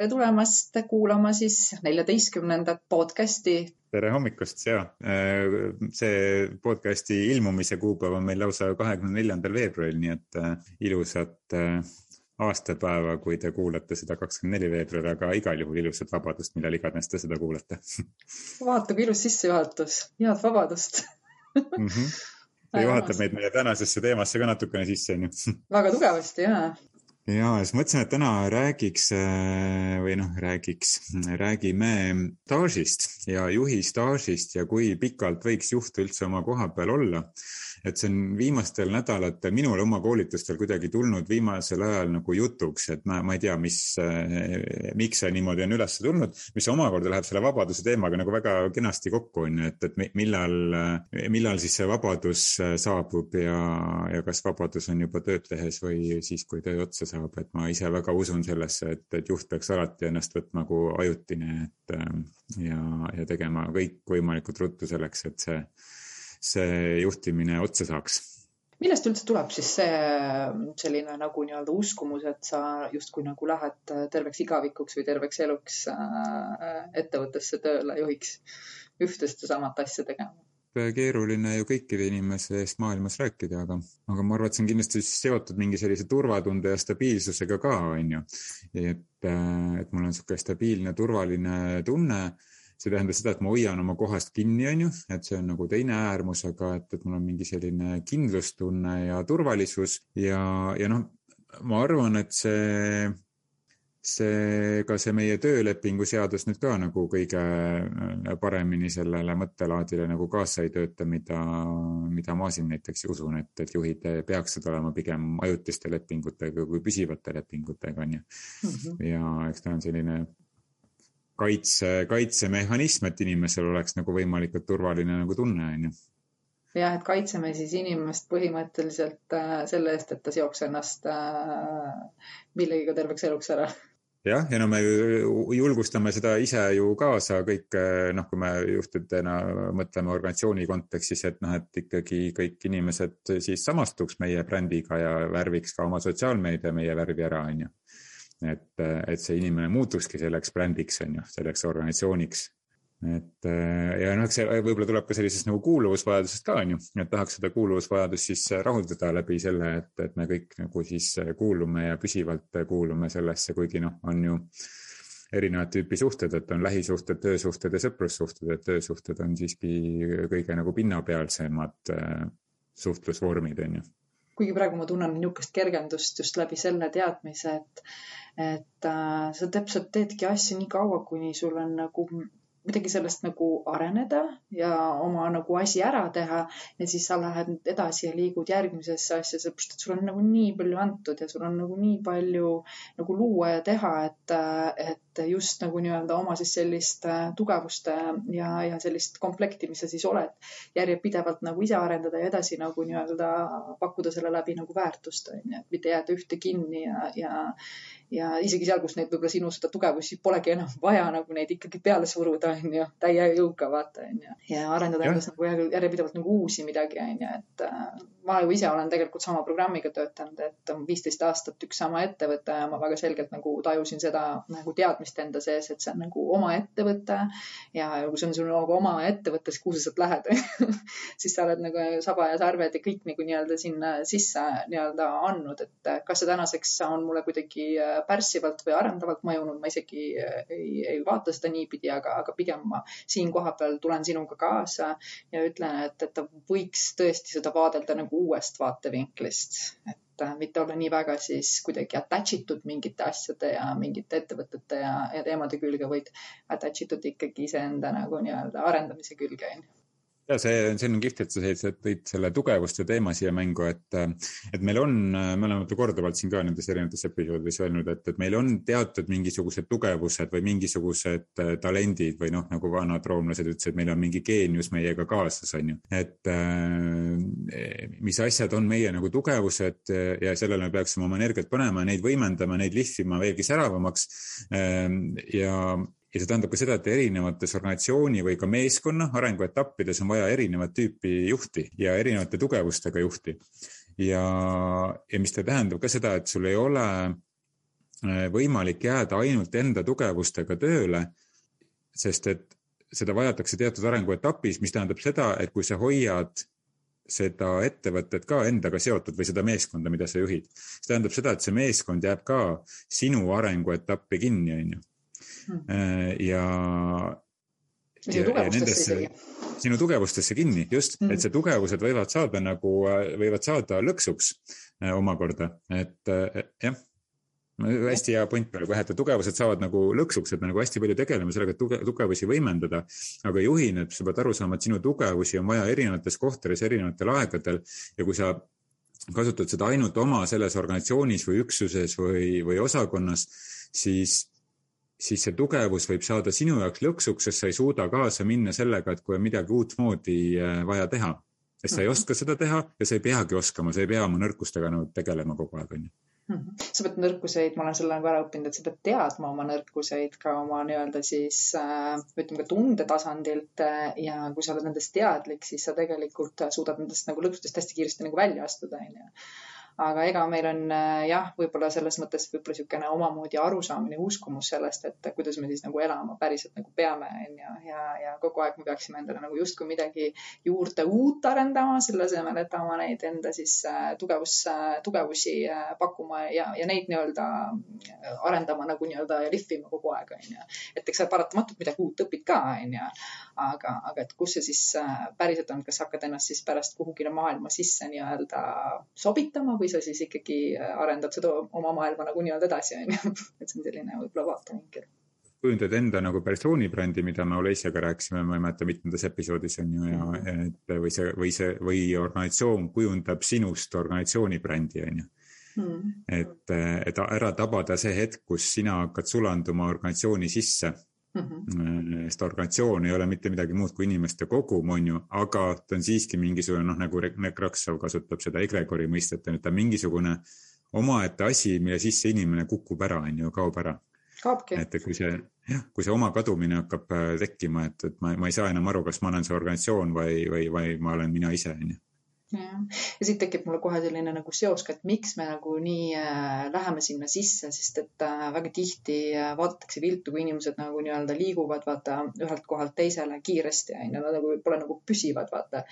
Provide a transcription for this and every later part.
tere tulemast kuulama siis neljateistkümnendat podcasti. tere hommikust ja äh, see podcasti ilmumise kuupäev on meil lausa kahekümne neljandal veebruaril, nii et äh, ilusat äh, aastapäeva, kui te kuulate seda kakskümmend neli veebruar, aga igal juhul ilusat vabadust, millal iganes te seda kuulate vaata kui ilus sissejuhatus, head vabadust mm. -hmm. see juhatab meid meie tänasesse teemasse ka natukene sisse, onju. väga tugevasti, jaa ja siis mõtlesin, et täna räägiks äh, või noh, räägiks, räägime staažist ja juhi staažist ja kui pikalt võiks juht üldse oma koha peal olla et see on viimastel nädalatel minul oma koolitustel kuidagi tulnud viimasel ajal nagu jutuks, et ma, ma ei tea, mis, eh, miks see niimoodi on üles tulnud, mis omakorda läheb selle vabaduse teemaga nagu väga kenasti kokku, on ju, et, et millal, millal siis see vabadus saabub ja, ja kas vabadus on juba tööd tehes või siis, kui töö otsa saab, et ma ise väga usun sellesse, et, et juht peaks alati ennast võtma nagu ajutine, et ja, ja tegema kõikvõimalikult ruttu selleks, et see see juhtimine otsa saaks millest üldse tuleb siis see selline nagu nii-öelda uskumus, et sa justkui nagu lähed terveks igavikuks või terveks eluks äh, ettevõttesse tööle juhiks ühte sedasamat asja tegema? keeruline ju kõikide inimese eest maailmas rääkida, aga, aga ma arvan, et see on kindlasti seotud mingi sellise turvatunde ja stabiilsusega ka, on ju. et, äh, et mul on niisugune stabiilne, turvaline tunne see tähendab seda, et ma hoian oma kohast kinni, on ju, et see on nagu teine äärmus, aga et, et mul on mingi selline kindlustunne ja turvalisus ja, ja noh, ma arvan, et see, see, ka see meie töölepingu seadus nüüd ka nagu kõige äh, paremini sellele mõttelaadile nagu kaasa ei tööta, mida, mida ma siin näiteks usun, et, et juhid peaksid olema pigem ajutiste lepingutega kui püsivate lepingutega, on ju. Mhm. ja eks ta on selline kaitse, kaitsemehhanism, et inimesel oleks nagu võimalikult turvaline nagu tunne, on ju. jah, et kaitseme siis inimest põhimõtteliselt äh, selle eest, et ta seoks ennast äh, millegagi terveks eluks ära jah, ja no me julgustame seda ise ju kaasa kõik, äh, noh, kui me juhtidena mõtleme organisatsiooni kontekstis, et noh, et ikkagi kõik inimesed siis samastuks meie brändiga ja värviks ka oma sotsiaalmeedia meie värvi ära, on ju et, et see inimene muutukski selleks brändiks, on ju, selleks organisatsiooniks. et ja noh, eks see võib-olla tuleb ka sellisest nagu kuuluvusvajadusest ka, on ju, et tahaks seda kuuluvusvajadust siis rahuldada läbi selle, et, et me kõik nagu siis kuulume ja püsivalt kuulume sellesse, kuigi noh, on ju erinevat tüüpi suhted, et on lähisuhted, töösuhted ja sõprussuhted, et töösuhted on siiski kõige nagu pinnapealsemad suhtlusvormid, on ju kuigi praegu ma tunnen niisugust kergendust just läbi selle teadmise, et, et äh, sa täpselt teedki asja nii kaua, kuni sul on nagu midagi sellest nagu areneda ja oma nagu asi ära teha ja siis sa lähed edasi ja liigud järgmisesse asja, sellepärast et sul on nagu nii palju antud ja sul on nagu nii palju nagu luua ja teha, et, et just nagu nii-öelda oma siis sellist äh, tugevust ja, ja sellist komplekti, mis sa siis oled, järjepidevalt nagu ise arendada ja edasi nagu nii-öelda pakkuda selle läbi nagu väärtust, on ju, et mitte jääda ühte kinni ja, ja ja isegi seal, kus neid võib-olla sinu seda tugevusi polegi enam vaja, nagu neid ikkagi peale suruda, on ju, täie jõuga vaata, on ju. ja arendada endas nagu järjepidevalt nagu uusi midagi, on ju, et äh, ma ju ise olen tegelikult sama programmiga töötanud, et viisteist aastat üks sama ettevõte ja ma väga selgelt nagu tajusin seda nagu teadmist enda sees, et see on nagu oma ettevõte ja kui see on sul nagu oma ettevõte, siis kuhu sa sealt lähed siis sa oled nagu saba ja sarved ja kõik nagu nii-öelda sinna sisse nii-öelda andnud, et kas see tänaseks on mulle kuidagi äh, pärssivalt või arendavalt mõjunud, ma isegi äh, ei, ei vaata seda niipidi, aga, aga pigem ma siin kohapeal tulen sinuga kaasa ja ütlen, et, et ta võiks tõesti seda vaadelda nagu uuest vaatevinklist, et äh, mitte olla nii väga siis kuidagi attach itud mingite asjade ja mingite ettevõtete ja, ja teemade külge, vaid attach itud ikkagi iseenda nagu nii-öelda arendamise külge, onju ja see, see on kihvt, et sa tõid selle tugevuste teema siia mängu, et, et meil on, me oleme korduvalt siin ka nendes erinevates episoodides öelnud, et, et meil on teatud mingisugused tugevused või mingisugused äh, talendid või noh, nagu vanad roomlased ütlesid, meil on mingi geenius meiega kaasas, on ju. et äh, mis asjad on meie nagu tugevused ja sellele me peaksime oma energiat panema, neid võimendama, neid lihvima veelgi säravamaks. Ja ja see tähendab ka seda, et erinevates organisatsiooni või ka meeskonna arenguetappides on vaja erinevat tüüpi juhti ja erinevate tugevustega juhti. ja, ja mis tähendab ka seda, et sul ei ole võimalik jääda ainult enda tugevustega tööle, sest et seda vajatakse teatud arenguetapis, mis tähendab seda, et kui sa hoiad seda ettevõtet ka endaga seotud või seda meeskonda, mida sa juhid, see tähendab seda, et see meeskond jääb ka sinu arenguetappi kinni, on ju. Hmm. ja. sinu tugevustesse isegi. sinu tugevustesse kinni, just mm, -hmm. et see tugevused võivad saada nagu, võivad saada lõksuks eh, omakorda, et eh, jah hästi hea point praegu jah, et tugevused saavad nagu lõksuks, et me nagu hästi palju tegeleme sellega, et tuge, tugevusi võimendada. aga juhina, et sa pead aru saama, et sinu tugevusi on vaja erinevates kohtades, erinevatel aegadel ja kui sa kasutad seda ainult oma selles organisatsioonis või üksuses või, või osakonnas, siis siis see tugevus võib saada sinu jaoks lõksuks, sest sa ei suuda kaasa minna sellega, et kui on midagi uutmoodi äh, vaja teha. sest sa ei mhm. oska seda teha ja sa ei peagi oskama, sa ei pea oma nõrkustega nagu tegelema kogu aeg, onju Mhm. sa pead nõrkuseid, ma olen selle nagu ära õppinud, et sa pead teadma oma nõrkuseid ka oma nii-öelda siis äh, ütleme ka tundetasandilt äh, ja kui sa oled nendest teadlik, siis sa tegelikult suudad nendest nagu lõksudest hästi kiiresti nagu välja astuda, onju aga ega meil on äh, jah, võib-olla selles mõttes võib-olla niisugune omamoodi arusaamine, uskumus sellest, et kuidas me siis nagu elama päriselt nagu peame, onju. ja, ja kogu aeg me peaksime endale nagu justkui midagi juurde uut arendama, selle asemel, et oma neid enda siis äh, tugevus, äh, tugevusi pakkuma ja, ja neid nii-öelda arendama nagu nii-öelda ja lihvima kogu aeg, onju. et eks sa paratamatult midagi uut õpid ka, onju. aga, aga et kus see siis päriselt on, kas hakkad ennast siis pärast kuhugile maailma sisse nii-öelda sobitama või sa siis ikkagi äh, arendad seda oma maailma nagu nii-öelda edasi, on ju. et see on selline võib-olla vaatevinkel kujundad enda nagu persoonibrändi, mida me Olesiaga rääkisime, ma ei mäleta, mitmendas episoodis on ju ja mhm. et või see, või see, või organisatsioon kujundab sinust organisatsiooni brändi, on ju. Hmm. et, et ära tabada see hetk, kus sina hakkad sulanduma organisatsiooni sisse mm. -hmm. sest organisatsioon ei ole mitte midagi muud kui inimeste kogum, on ju, aga ta on siiski mingisugune noh, nagu Nekraksov kasutab seda egregori mõistet, on ju, ta on mingisugune omaette asi, mille sisse inimene kukub ära, on ju, kaob ära. et kui see, jah, kui see oma kadumine hakkab äh, tekkima, et, et ma, ma ei saa enam aru, kas ma olen see organisatsioon või, või, või ma olen mina ise, on ju jah, ja siit tekib mulle kohe selline nagu seos ka, et miks me nagu nii äh, läheme sinna sisse, sest et äh, väga tihti äh, vaadatakse viltu, kui inimesed nagu nii-öelda liiguvad, vaata ühelt kohalt teisele kiiresti onju, nad nagu pole nagu püsivad, vaata.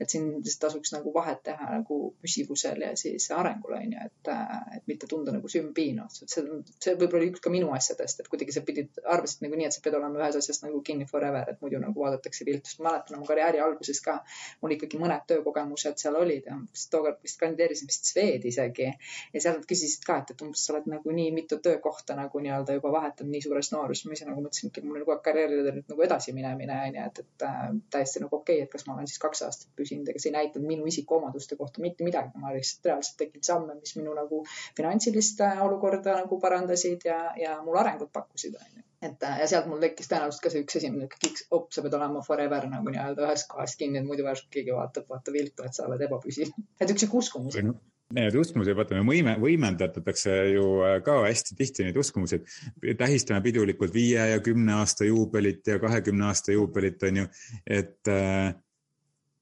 et siin lihtsalt tasuks nagu vahet teha nagu püsivusel ja siis arengul onju, et, äh, et mitte tunda nagu sümbiin otseselt. see, see võib-olla oli üks ka minu asjadest, et kuidagi sa pidid, arvasid nagu nii, et sa pead olema ühes asjas nagu kinni forever, et muidu nagu vaadatakse viltu, sest ma mäletan oma karjääri alguses ka mul ikkagi mõned töökogemused seal olid ja tookord vist kandideerisin vist Swedi isegi. Ja seal nad küsisid ka, et, et umbes sa oled nagu nii mitu töökohta nagu nii-öelda juba vahetanud nii suures nooruses. ma ise nagu mõtlesin, et mul on kogu aeg karjääridel nüüd nagu edasiminemine onju, et, et äh, täiesti nagu okei okay,, et kas ma olen siis kaks aastat püsinud, ega see ei näidanud minu isikuomaduste kohta mitte midagi, ma lihtsalt reaalselt tegin samme, mis minu nagu finantsilist äh, olukorda nagu parandasid ja, ja mul arengut pakkusid onju et äh, ja sealt mul tekkis tõenäoliselt ka see üks esimene kiks, op, sa pead olema forever nagu nii-öelda ühes kohas kinni, et muidu järsku keegi vaatab, vaata viltu, et sa oled ebapüsiv. et üks sihuke uskumus. Need uskumused, vaata, me võime, võimendatakse ju äh, ka hästi tihti neid uskumusi, et tähistame pidulikult viie ja kümne aasta juubelit ja kahekümne aasta juubelit, on ju, et äh,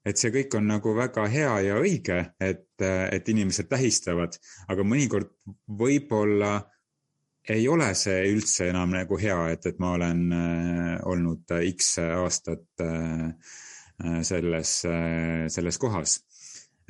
et see kõik on nagu väga hea ja õige, et, et inimesed tähistavad, aga mõnikord võib-olla ei ole see üldse enam nagu hea, et, et ma olen äh, olnud X aastat äh, äh, selles äh,, selles kohas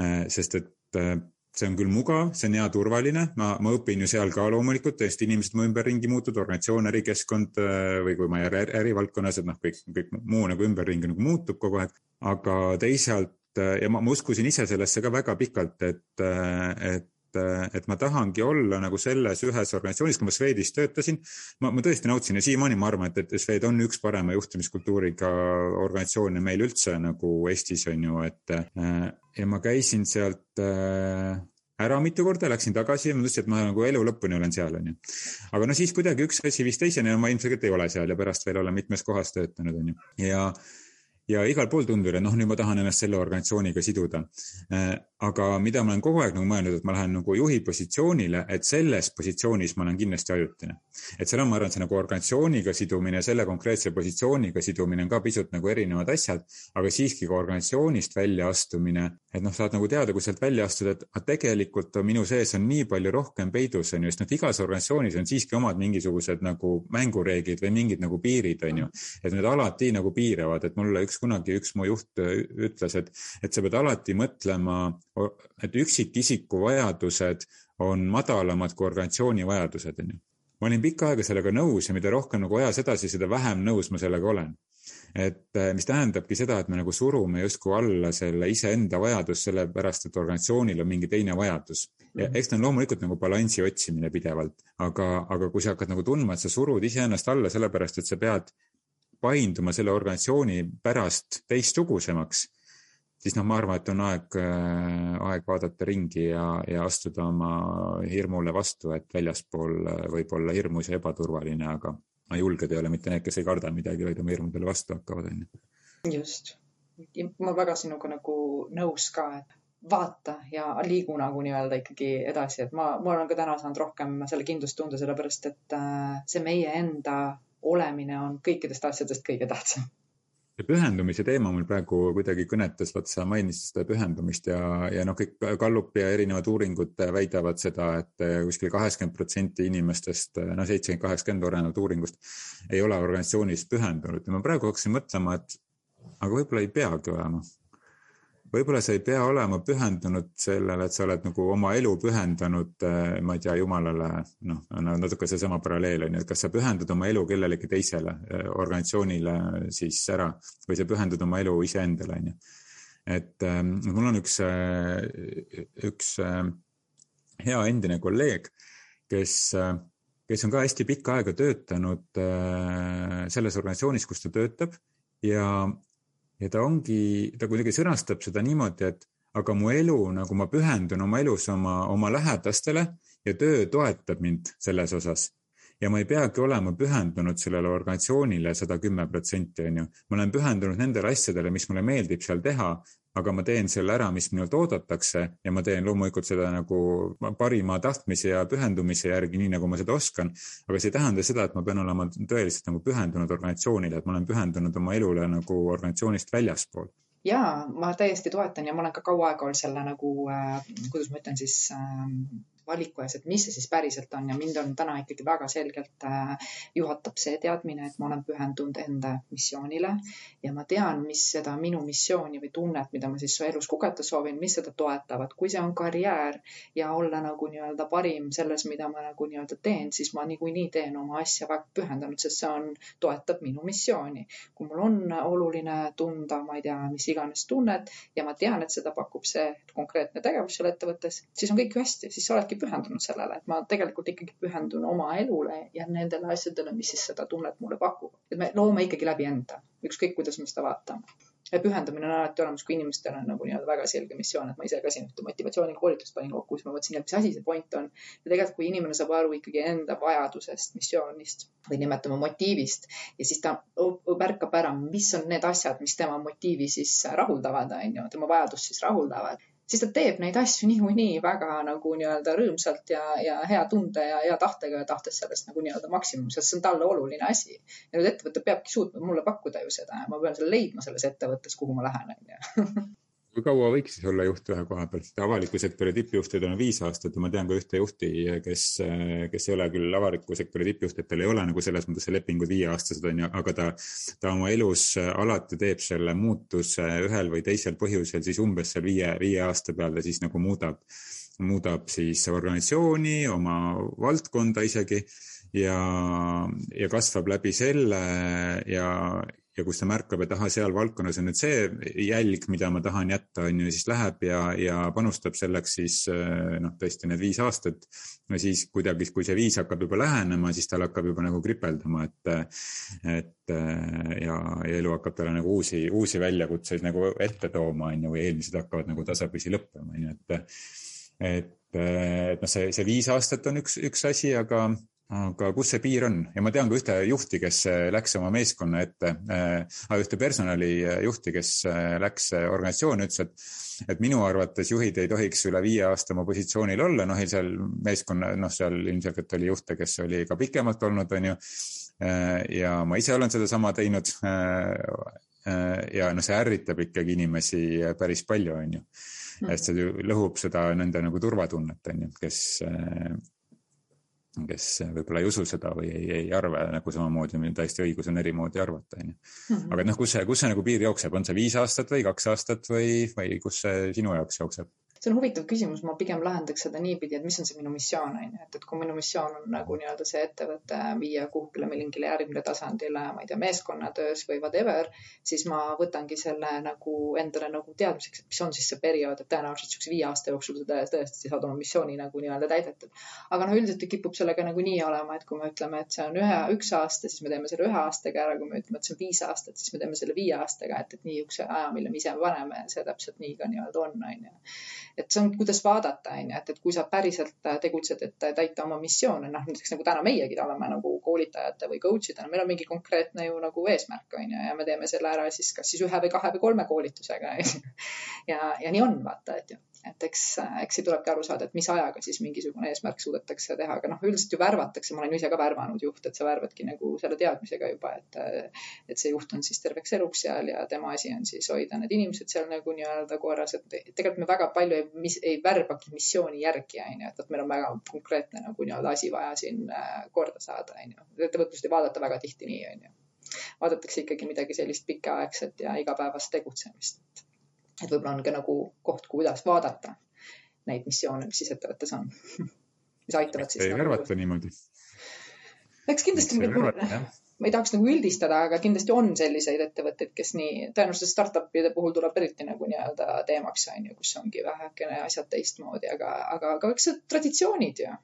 äh,. sest et äh, see on küll mugav, see on hea turvaline, ma, ma õpin ju seal ka loomulikult, tõesti inimesed mu ümberringi muutuvad, organisatsioon, ärikeskkond äh, või kui ma ei ole ärivaldkonnas, et noh, kõik, kõik muu nagu ümberringi nagu muutub kogu aeg. aga teisalt äh, ja ma, ma uskusin ise sellesse ka väga pikalt, et, et et ma tahangi olla nagu selles ühes organisatsioonis, kui ma Swedis töötasin. ma, ma tõesti nautisin ja siiamaani ma arvan, et, et Swed on üks parema juhtimiskultuuriga organisatsioone meil üldse nagu Eestis on ju, et äh, ja ma käisin sealt äh, ära mitu korda, läksin tagasi ja mõtlesin, et ma nagu elu lõpuni olen seal, onju. aga no siis kuidagi üks asi viis teiseni ja ma ilmselgelt ei ole seal ja pärast veel olen mitmes kohas töötanud, onju. ja, ja igal pool tundub, et noh, nüüd ma tahan ennast selle organisatsiooniga siduda. Äh, aga mida ma olen kogu aeg nagu mõelnud, et ma lähen nagu juhi positsioonile, et selles positsioonis ma olen kindlasti ajutine. et seal on, ma arvan, see nagu organisatsiooniga sidumine, selle konkreetse positsiooniga sidumine on ka pisut nagu erinevad asjad, aga siiski ka organisatsioonist väljaastumine, et noh, saad nagu teada, kui sealt välja astuda, et tegelikult minu sees on nii palju rohkem peidus, on ju, sest noh, igas organisatsioonis on siiski omad mingisugused nagu mängureeglid või mingid nagu piirid, on ju. et need alati nagu piiravad, et mulle üks kunagi üks mu juht ütles, et, et sa pead alati mõtlema et üksikisiku vajadused on madalamad kui organisatsiooni vajadused, on ju. ma olin pikka aega sellega nõus ja mida rohkem nagu ajas edasi, seda vähem nõus ma sellega olen. et eh, mis tähendabki seda, et me nagu surume justkui alla selle iseenda vajadus, sellepärast et organisatsioonil on mingi teine vajadus. ja mhm. eks ta on loomulikult nagu balansi otsimine pidevalt, aga, aga kui sa hakkad nagu tundma, et sa surud iseennast alla sellepärast, et sa pead painduma selle organisatsiooni pärast teistsugusemaks siis noh, ma arvan, et on aeg, äh, aeg vaadata ringi ja, ja astuda oma hirmule vastu, et väljaspool äh, võib olla hirmus ja ebaturvaline, aga julged ei ole mitte need, kes ei karda midagi, vaid oma hirmudele vastu hakkavad, on ju. just. ma väga sinuga nagu nõus ka, et vaata ja liigu nagu nii-öelda ikkagi edasi, et ma, ma olen ka täna saanud rohkem selle kindlustunde, sellepärast et äh, see meie enda olemine on kõikidest asjadest kõige tähtsam. See pühendumise teema mul praegu kuidagi kõnetas, vaat sa mainisid seda pühendumist ja, ja noh, kõik Gallup ja erinevad uuringud väidavad seda, et kuskil kaheksakümmend protsenti inimestest, no seitsekümmend, kaheksakümmend olenevalt uuringust, ei ole organisatsioonis pühendunud. Ja ma praegu hakkasin mõtlema, et aga võib-olla ei peagi olema võib-olla sa ei pea olema pühendunud sellele, et sa oled nagu oma elu pühendanud, äh, ma ei tea, jumalale, noh, natuke seesama paralleel on ju, et kas sa pühendad oma elu kellelegi teisele äh, organisatsioonile siis ära või sa pühendad oma elu iseendale, on ju. et äh, mul on üks, üks hea endine kolleeg, kes kes on ka hästi pikka aega töötanud selles organisatsioonis, kus ta töötab ja ja ta ongi, ta kuidagi sõnastab seda niimoodi, et aga mu elu, nagu ma pühendun oma elus oma, oma lähedastele ja töö toetab mind selles osas. ja ma ei peagi olema pühendunud sellele organisatsioonile sada kümme protsenti, on ju. ma olen pühendunud nendele asjadele, mis mulle meeldib seal teha, aga ma teen selle ära, mis minult oodatakse ja ma teen loomulikult seda nagu parima tahtmise ja pühendumise järgi, nii nagu ma seda oskan. aga see ei tähenda seda, et ma pean olema tõeliselt nagu pühendunud organisatsioonile, et ma olen pühendunud oma elule nagu organisatsioonist väljaspool ja ma täiesti toetan ja ma olen ka kaua aega olnud selle nagu äh,, kuidas ma ütlen siis äh, valiku ees, et mis see siis päriselt on ja mind on täna ikkagi väga selgelt äh, juhatab see teadmine, et ma olen pühendunud enda missioonile ja ma tean, mis seda minu missiooni või tunnet, mida ma siis elus kogeda soovin, mis seda toetavad. kui see on karjäär ja olla nagu nii-öelda parim selles, mida ma nagu nii-öelda teen, siis ma niikuinii teen oma asja väga pühendunud, sest see on, toetab minu missiooni. kui mul on oluline tunda, ma ei tea, mis iganes tunnet ja ma tean, et seda pakub see konkreetne tegevus seal ettevõttes, siis on kõik hästi, siis sa oledki oledki pühendunud sellele, et ma tegelikult ikkagi pühendun oma elule ja nendele asjadele, mis siis seda tunnet mulle pakub. et me loome ikkagi läbi enda, ükskõik kuidas me seda vaatame. ja pühendumine on alati olemas, kui inimestel on nagu nii-öelda väga selge missioon, et ma ise ka siin ühte motivatsioonikoolitust panin kokku, siis ma mõtlesin, et mis asi see point on. ja tegelikult, kui inimene saab aru ikkagi enda vajadusest, missioonist või nimetame motiivist ja siis ta märkab ära, mis on need asjad, mis tema motiivi siis rahuldavad, on ju, tema vajadust siis rahuldavad siis ta teeb neid asju niikuinii väga nagu nii-öelda rõõmsalt ja, ja hea tunde ja hea tahtega ja tahtes sellest nagu nii-öelda maksimum, sest see on talle oluline asi. ja nüüd ettevõte peabki suutma mulle pakkuda ju seda ja ma pean selle leidma selles ettevõttes, kuhu ma lähen, onju kui kaua võiks siis olla juht ühe koha peal, sest avaliku sektori tippjuhtidel on viis aastat ja ma tean ka ühte juhti, kes, kes ei ole küll avaliku sektori tippjuht, et tal ei ole nagu selles mõttes lepingud viieaastased on ju, aga ta, ta oma elus alati teeb selle muutuse ühel või teisel põhjusel, siis umbes seal viie, viie aasta peal ta siis nagu muudab, muudab siis organisatsiooni, oma valdkonda isegi ja, ja kasvab läbi selle ja, ja kus ta märkab, et ahah, seal valdkonnas on nüüd see jälg, mida ma tahan jätta, on ju, siis läheb ja, ja panustab selleks siis noh, tõesti need viis aastat. no siis kuidagi, kui see viis hakkab juba lähenema, siis tal hakkab juba nagu kripeldama, et, et ja, ja elu hakkab talle nagu uusi, uusi väljakutseid nagu ette tooma, on ju, või eelmised hakkavad nagu tasapisi lõppema, on ju, et, et, et noh, see, see viis aastat on üks, üks asi, aga aga kus see piir on ja ma tean ka ühte juhti, kes äh, läks oma meeskonna ette äh,, ühte personalijuhti, kes äh, läks organisatsiooni, ütles, et, et minu arvates juhid ei tohiks üle viie aasta oma positsioonil olla, noh, seal meeskonna, noh, seal ilmselgelt oli juhte, kes oli ka pikemalt olnud, on ju. ja ma ise olen sedasama teinud. ja noh, see ärritab ikkagi inimesi päris palju, on ju. Mm. et see lõhub seda nende nagu turvatunnet, on ju, kes kes võib-olla ei usu seda või ei, ei arva nagu samamoodi, meil täiesti õigus on eri moodi arvata, onju. Mhm. aga noh, kus see, kus see nagu piir jookseb, on see viis aastat või kaks aastat või, või kus see sinu jaoks jookseb? See on huvitav küsimus, ma pigem lahendaks seda niipidi, et mis on see minu missioon, on ju, et, et kui minu missioon on nagu nii-öelda see ettevõte viia kuhugile mingile järgmine tasandile, ma ei tea, meeskonnatöös või whatever, siis ma võtangi selle nagu endale nagu teadmiseks, et mis on siis see periood, et tõenäoliselt niisuguse viie aasta jooksul sa tõesti saad oma missiooni nagu nii-öelda täidetud. aga noh, üldiselt kipub sellega nagu nii olema, et kui me ütleme, et see on ühe, üks aasta, siis me teeme selle ühe aastaga ära, kui me ütleme, et see on viis aastat, siis me teeme selle viie aastaga, et, et niisuguse aja, mille me ise paneme, see täpselt nii ka nii-öelda on, on ju et see on, kuidas vaadata, on ju, et, et kui sa päriselt äh, tegutsed, et täita oma missioone, noh näiteks nagu täna meiegi oleme nagu koolitajate või coach idena, meil on mingi konkreetne ju nagu eesmärk, on ju, ja me teeme selle ära siis kas siis ühe või kahe või kolme koolitusega. ja, ja nii on, vaata, et ju et eks, eks siin tulebki aru saada, et mis ajaga siis mingisugune eesmärk suudetakse teha, aga noh, üldiselt ju värvatakse, ma olen ju ise ka värvanud juht, et sa värvadki nagu selle teadmisega juba, et, et see juht on siis terveks eluks seal ja tema asi on siis hoida need inimesed seal nagu nii-öelda korras, et tegelikult me väga palju ei, mis, ei värbagi missiooni järgi, on ju, et vot meil on väga konkreetne nagu nii-öelda asi vaja siin äh, korda saada, on ju. ettevõtlust ei vaadata väga tihti nii, on ju. vaadatakse ikkagi midagi sellist pikaaegset ja igapäevast tegutsemist et võib-olla on ka nagu koht, kuidas vaadata neid missioone, mis siis ettevõttes on mis aitavad siis. ei nagu värvata niimoodi. eks kindlasti, ma ei tahaks nagu üldistada, aga kindlasti on selliseid ettevõtteid, kes nii, tõenäoliselt startup'ide puhul tuleb eriti nagu nii-öelda teemaks, on ju, kus ongi vähekene asjad teistmoodi, aga, aga, aga eks see traditsioonid ju.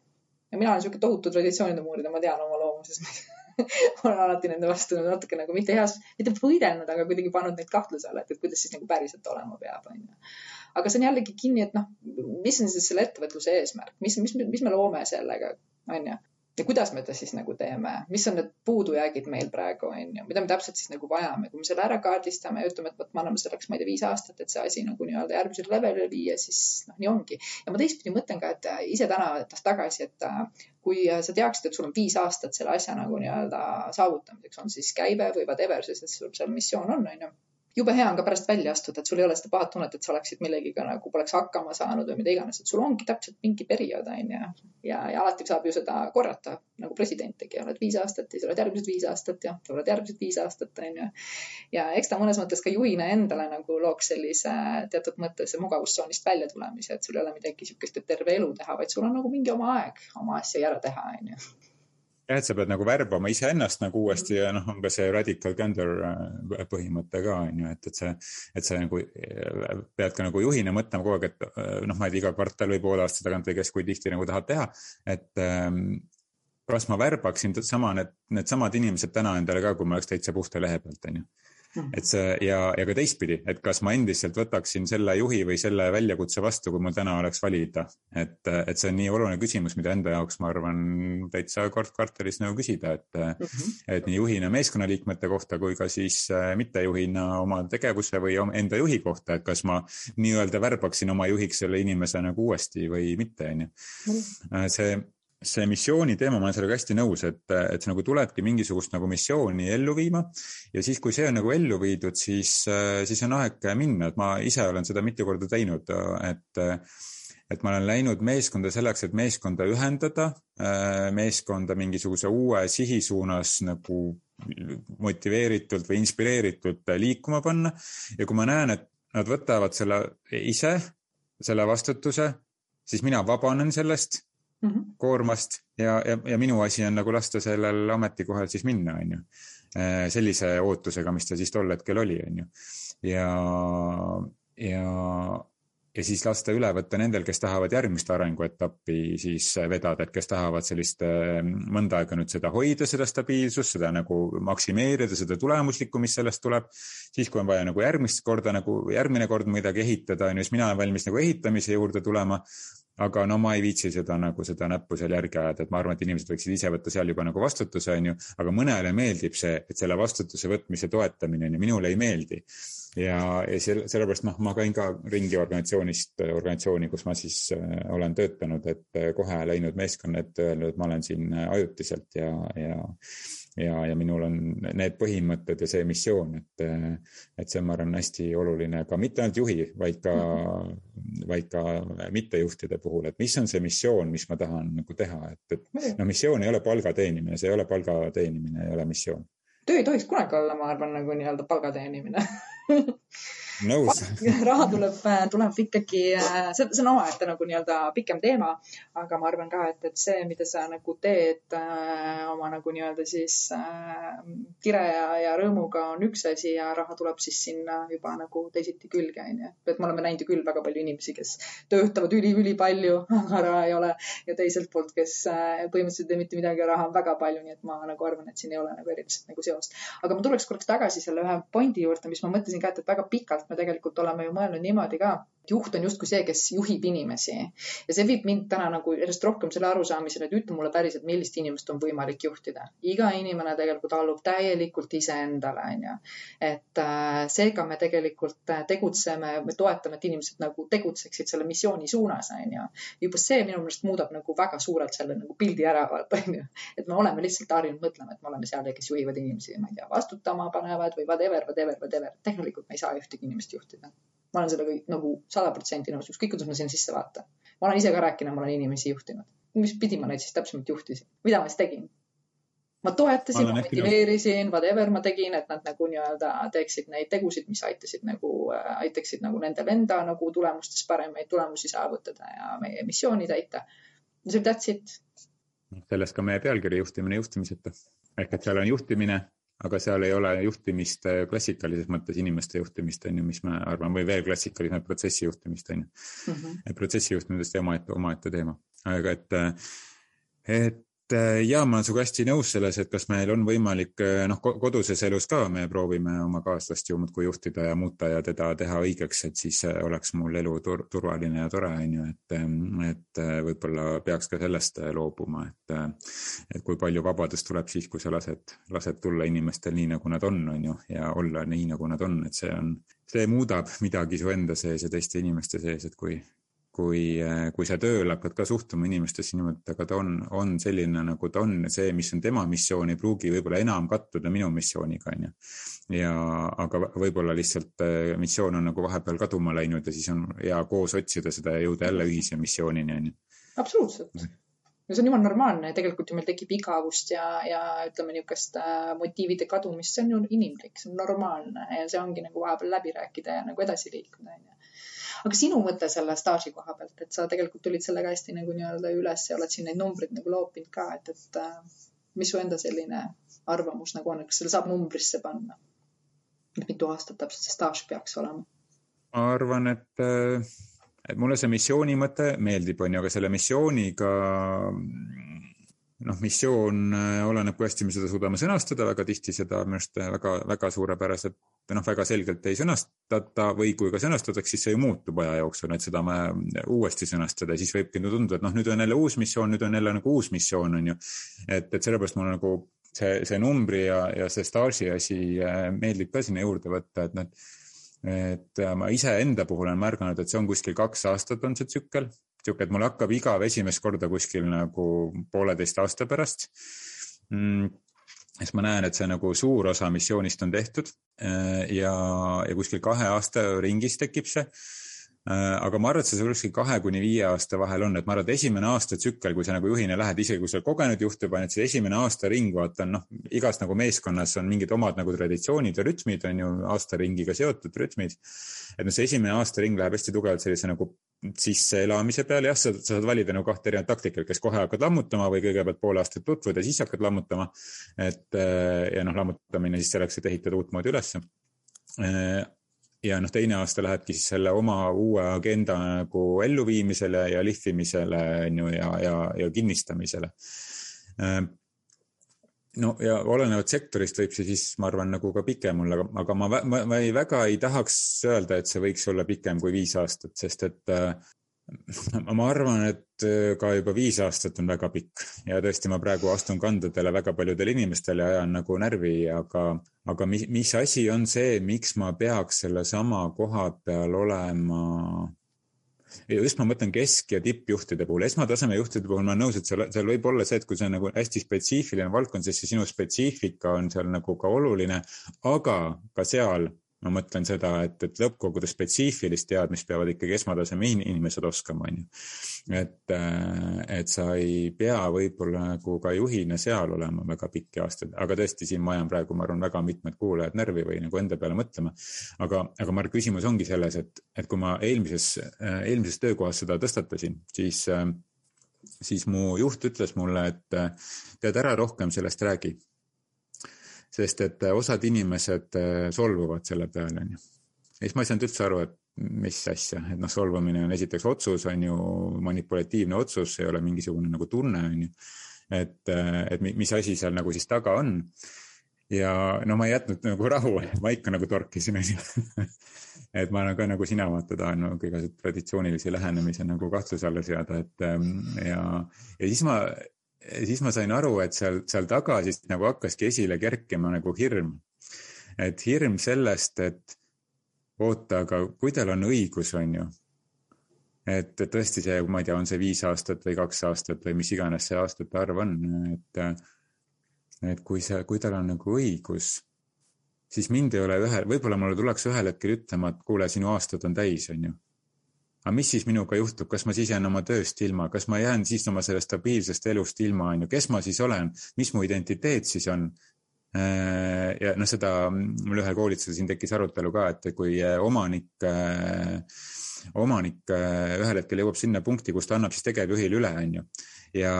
ja mina olen niisugune tohutu traditsioonide muurida, ma tean oma loomuses olen alati nende vastu natuke nagu mitte heas, mitte võidelnud, aga kuidagi pannud neid kahtluse alla, et, et kuidas siis nagu päriselt olema peab, onju. aga see on jällegi kinni, et noh, mis on siis selle ettevõtluse eesmärk, mis, mis, mis me loome sellega, onju ja kuidas me ta siis nagu teeme, mis on need puudujäägid meil praegu on ju, mida me täpselt siis nagu vajame, kui me selle ära kaardistame ja ütleme, et vot me anname selleks, ma ei tea, viis aastat, et see asi nagu nii-öelda järgmisele levelile viia, siis noh, nii ongi. ja ma teistpidi mõtlen ka, et ise täna võttes tagasi, et kui sa teaksid, et sul on viis aastat selle asja nagu nii-öelda saavutamiseks, on siis käive või whatever, sest sul seal missioon on, on ju jube hea on ka pärast välja astuda, et sul ei ole seda pahat tunnet, et sa oleksid millegiga nagu poleks hakkama saanud või mida iganes, et sul ongi täpselt mingi periood on ju. ja, ja alati saab ju seda korrata nagu president tegi, oled viis aastat ja siis oled järgmised viis aastat ja oled järgmised viis aastat on ju. ja eks ta mõnes mõttes ka juhina endale nagu looks sellise teatud mõttes mugavustsoonist välja tulemise, et sul ei ole midagi niisugust, et terve elu teha, vaid sul on nagu mingi oma aeg oma asja ära teha on ju jah, et sa pead nagu värbama iseennast nagu uuesti ja noh, on ka see radical candor äh, põhimõte ka on ju, et, et see, et sa nagu äh, pead ka nagu juhina mõtlema kogu aeg, et äh, noh, ma ei tea, iga kvartal või poole aasta tagant või kes kui tihti nagu tahad teha, et ähm, kas ma värbaksin sama need, needsamad inimesed täna endale ka, kui ma oleks täitsa puhta lehe pealt, on ju. Et see ja, ja ka teistpidi, et kas ma endiselt võtaksin selle juhi või selle väljakutse vastu, kui mul täna oleks valida. et, et see on nii oluline küsimus, mida enda jaoks, ma arvan, täitsa kord kvartalis nagu küsida, et mm, -hmm. et nii juhina meeskonnaliikmete kohta kui ka siis äh, mittejuhina oma tegevuse või enda juhi kohta, et kas ma nii-öelda värbaksin oma juhiks selle inimese nagu uuesti või mitte, on ju. Mhm. Äh, see see missiooni teema, ma olen sellega hästi nõus, et, et sa nagu tuledki mingisugust nagu missiooni ellu viima. Ja siis, kui see on nagu ellu viidud, siis, siis on aeg minna, et ma ise olen seda mitu korda teinud, et, et ma olen läinud meeskonda selleks, et meeskonda ühendada, meeskonda mingisuguse uue sihi suunas nagu motiveeritult või inspireeritult liikuma panna. Ja kui ma näen, et nad võtavad selle ise, selle vastutuse, siis mina vabanen sellest mm -hmm. koormast ja, ja, ja minu asi on nagu lasta sellel ametikohal siis minna, on ju. Äh, sellise ootusega, mis ta siis tol hetkel oli, on ju. ja, ja, ja siis lasta üle võtta nendel, kes tahavad järgmist arenguetappi siis vedada, et kes tahavad sellist äh, mõnda aega nüüd seda hoida, seda stabiilsust, seda nagu maksimeerida, seda tulemuslikku, mis sellest tuleb. siis, kui on vaja nagu järgmist korda nagu järgmine kord midagi ehitada, on ju, siis mina olen valmis nagu ehitamise juurde tulema aga no ma ei viitsi seda nagu seda näppu seal järgi ajada, et ma arvan, et inimesed võiksid ise võtta seal juba nagu vastutuse, onju, aga mõnele meeldib see, et selle vastutuse võtmise toetamine, onju, minule ei meeldi. ja, ja selle, sellepärast noh, ma käin ka ringi organisatsioonist, organisatsiooni, kus ma siis äh, olen töötanud, et äh, kohe läinud meeskonna ette, öelnud, ma olen siin äh, ajutiselt ja, ja ja, ja minul on need põhimõtted ja see missioon, et, et see, ma arvan, hästi oluline ka mitte ainult juhi, vaid ka, vaid ka mittejuhtide puhul, et mis on see missioon, mis ma tahan nagu teha, et, et no missioon ei ole palga teenimine, see ei ole palga teenimine, ei ole missioon. töö ei tohiks kunagi olla, ma arvan, nagu nii-öelda palga teenimine nõus raha tuleb, äh, tuleb ikkagi, äh, see, see on omaette nagu nii-öelda pikem teema, aga ma arvan ka, et, et see, mida sa nagu teed äh, oma nagu nii-öelda siis äh, kire ja, ja rõõmuga on üks asi ja raha tuleb siis sinna juba nagu teisiti külge, onju. et me oleme näinud ju küll väga palju inimesi, kes töötavad üli-ülipalju, aga raha ei ole ja teiselt poolt, kes äh, põhimõtteliselt ei tee mitte midagi ja raha on väga palju, nii et ma nagu arvan, et siin ei ole nagu erilist nagu seost. aga ma tuleks korraks tagasi selle ühe pointi juurde, mis ma mõtlesin ka, et, et väga pikalt me tegelikult oleme ju mõelnud niimoodi ka, juht on justkui see, kes juhib inimesi ja see viib mind täna nagu järjest rohkem selle arusaamisele, et ütle mulle päriselt, millist inimest on võimalik juhtida. iga inimene tegelikult allub täielikult iseendale, onju. et äh, seega me tegelikult äh, tegutseme, me toetame, et inimesed nagu tegutseksid selle missiooni suunas, onju. juba see minu meelest muudab nagu väga suurelt selle nagu pildi ära, vaata, onju. et me oleme lihtsalt harjunud mõtlema, et me oleme seal, kes juhivad inimesi, ma ei tea, vastutama panevad või whatever, whatever, whatever. tegelikult me ei saa ühtegi inimest juhtida ma olen sellega nagu sada protsenti nõus, ükskõik kuidas ma sinna sisse vaatan. ma olen ise ka rääkinud, ma olen inimesi juhtinud. mis pidi ma neid siis täpsemalt juhtisin, mida ma siis tegin? ma toetasin, ma motiveerisin, whatever ma tegin, et nad nagu nii-öelda teeksid neid tegusid, mis aitasid nagu äh,, aitaksid nagu nendel enda nagu tulemustes paremaid tulemusi saavutada ja meie missiooni täita. see that's it. sellest ka meie pealkiri juhtimine juhtimiseta ehk et seal on juhtimine aga seal ei ole juhtimist klassikalises mõttes, inimeste juhtimist on ju, mis ma arvan, või veel klassikalisem protsessi juhtimist on ju mm. -hmm. protsessi juhtimine on tõesti omaette, omaette teema, aga et, et ja ma olen sinuga hästi nõus selles, et kas meil on võimalik, äh, noh, koduses elus ka me proovime oma kaaslast ju muudkui juhtida ja muuta ja teda teha õigeks, et siis äh, oleks mul elu tur turvaline ja tore, on ju, et, ähm, et võib-olla peaks ka sellest loobuma, et, et kui palju vabadust tuleb siis, kui sa lased, lased tulla inimestel nii, nagu nad on, on ju, ja olla nii, nagu nad on, et see on, see muudab midagi su enda sees ja teiste inimeste sees, et kui, kui, kui sa tööl hakkad ka suhtuma inimestesse niimoodi, et aga ta on, on selline, nagu ta on, see, mis on tema missioon, ei pruugi võib-olla enam kattuda minu missiooniga, onju. ja, aga võib-olla lihtsalt äh, missioon on nagu vahepeal kaduma läinud ja siis on hea koos otsida seda ja jõuda jälle ühise missioonini, onju. absoluutselt no see on jumala normaalne, tegelikult ju meil tekib igavust ja, ja ütleme, niisugust äh, motiivide kadumist, see on ju inimlik, see on normaalne ja see ongi nagu vahepeal läbi rääkida ja nagu edasi liikuda, onju aga sinu mõte selle staaži koha pealt, et sa tegelikult tulid sellega hästi nagu nii-öelda üles ja oled siin neid numbreid nagu loopinud ka, et, et äh, mis su enda selline arvamus nagu on, et kas selle saab numbrisse panna? mitu aastat täpselt see staaž peaks olema? ma arvan, et, äh, et mulle see missiooni mõte meeldib, onju, aga selle missiooniga noh, missioon äh, oleneb, kui hästi me seda suudame sõnastada, väga tihti seda minu arust väga-väga suurepäraselt noh, väga selgelt ei sõnastata või kui ka sõnastatakse, siis see ju muutub aja jooksul, et seda me uuesti sõnastada ja siis võibki tunduda, et noh, nüüd on jälle uus missioon, nüüd on jälle nagu uus missioon, on ju. et, et sellepärast mulle nagu see, see numbri ja, ja see staaži asi äh, meeldib ka sinna juurde võtta, et need et äh, ma iseenda puhul olen märganud, et see on kuskil kaks aastat on see tsükkel, sihuke, et mul hakkab igav esimest korda kuskil nagu pooleteist aasta pärast. Mm siis ma näen, et see nagu suur osa missioonist on tehtud. Äh, ja, ja kuskil kahe aasta ringis tekib see. Äh, aga ma arvan, et see kuskil kahe kuni viie aasta vahel on, et ma arvan, et esimene aasta tsükkel, kui sa nagu juhina lähed, isegi kui sa oled kogenud juht juba, et see esimene aasta ring, vaata on noh, igas nagu meeskonnas on mingid omad nagu traditsioonid ja rütmid on ju aastaringiga seotud rütmid. et noh, see esimene aastaring läheb hästi tugevalt sellise nagu sisseelamise peale, jah, sa, sa saad valida nagu kahte erinevat taktikat, kas kohe hakkad lammutama või kõigepealt pool aastat tutvud ja siis hakkad lammutama. et äh, ja noh, lammutamine siis selleks, et ehitada uutmoodi ülesse. Ja noh, teine aasta lähebki siis selle oma uue agenda nagu elluviimisele ja lihvimisele on ju ja, ja, ja kinnistamisele. Äh, no ja olenevalt sektorist võib see siis, ma arvan, nagu ka pikem olla, aga ma, ma, ma ei, väga ei tahaks öelda, et see võiks olla pikem kui viis aastat, sest et äh, ma arvan, et äh, ka juba viis aastat on väga pikk. Ja tõesti, ma praegu astun kandadele väga paljudele inimestele ja ajan nagu närvi, aga, aga mis, mis asi on see, miks ma peaks sellesama koha peal olema? Just ma mõtlen kesk- ja tippjuhtide puhul, esmataseme juhtide puhul ma olen nõus, et seal, seal võib olla see, et kui see on nagu hästi spetsiifiline valdkond, siis see sinu spetsiifika on seal nagu ka oluline, aga ka seal ma mõtlen seda, et, et lõppkogude spetsiifilist teadmist peavad ikkagi esmataseme inimesed oskama, on ju. et, äh, et sa ei pea võib-olla nagu ka juhina seal olema väga pikki aastaid, aga tõesti, siin ma ajan praegu, ma arvan, väga mitmed kuulajad närvi või nagu enda peale mõtlema. aga, aga ma arvan, küsimus ongi selles, et, et kui ma eelmises, äh, eelmises töökohas seda tõstatasin, siis äh, siis mu juht ütles mulle, et tead, ära rohkem sellest räägi sest et äh, osad inimesed äh, solvuvad selle peale, onju. ja siis ma ei saanud üldse aru, et mis asja, et noh, solvamine on esiteks otsus, on ju, manipulatiivne otsus, ei ole mingisugune nagu tunne, on ju. et, äh, et mis asi seal nagu siis taga on. ja no ma ei jätnud nagu rahu, ma ikka nagu torkisin, on ju. et ma olen ka nagu sina vaata tahan nagu igasuguseid traditsioonilisi lähenemisi nagu kahtluse alla seada, et ähm, ja, ja siis ma siis ma sain aru, et seal, seal taga siis nagu hakkaski esile kerkima nagu hirm. et hirm sellest, et oota, aga kui tal on õigus, on ju. et tõesti see, ma ei tea, on see viis aastat või kaks aastat või mis iganes see aastate arv on, et, et kui see, kui tal on nagu õigus, siis mind ei ole ühel, võib-olla mulle tuleks ühel hetkel ütlema, et kuule, sinu aastad on täis, on ju aga mis siis minuga juhtub, kas ma siis jään oma tööst ilma, kas ma jään siis oma sellest stabiilsest elust ilma, on ju, kes ma siis olen, mis mu identiteet siis on? Äh, ja noh, seda mul ühel koolitusel siin tekkis arutelu ka, et kui äh, omanik, äh, omanik ühel hetkel jõuab sinna punkti, kus ta annab siis tegevjuhile üle, on ju. ja,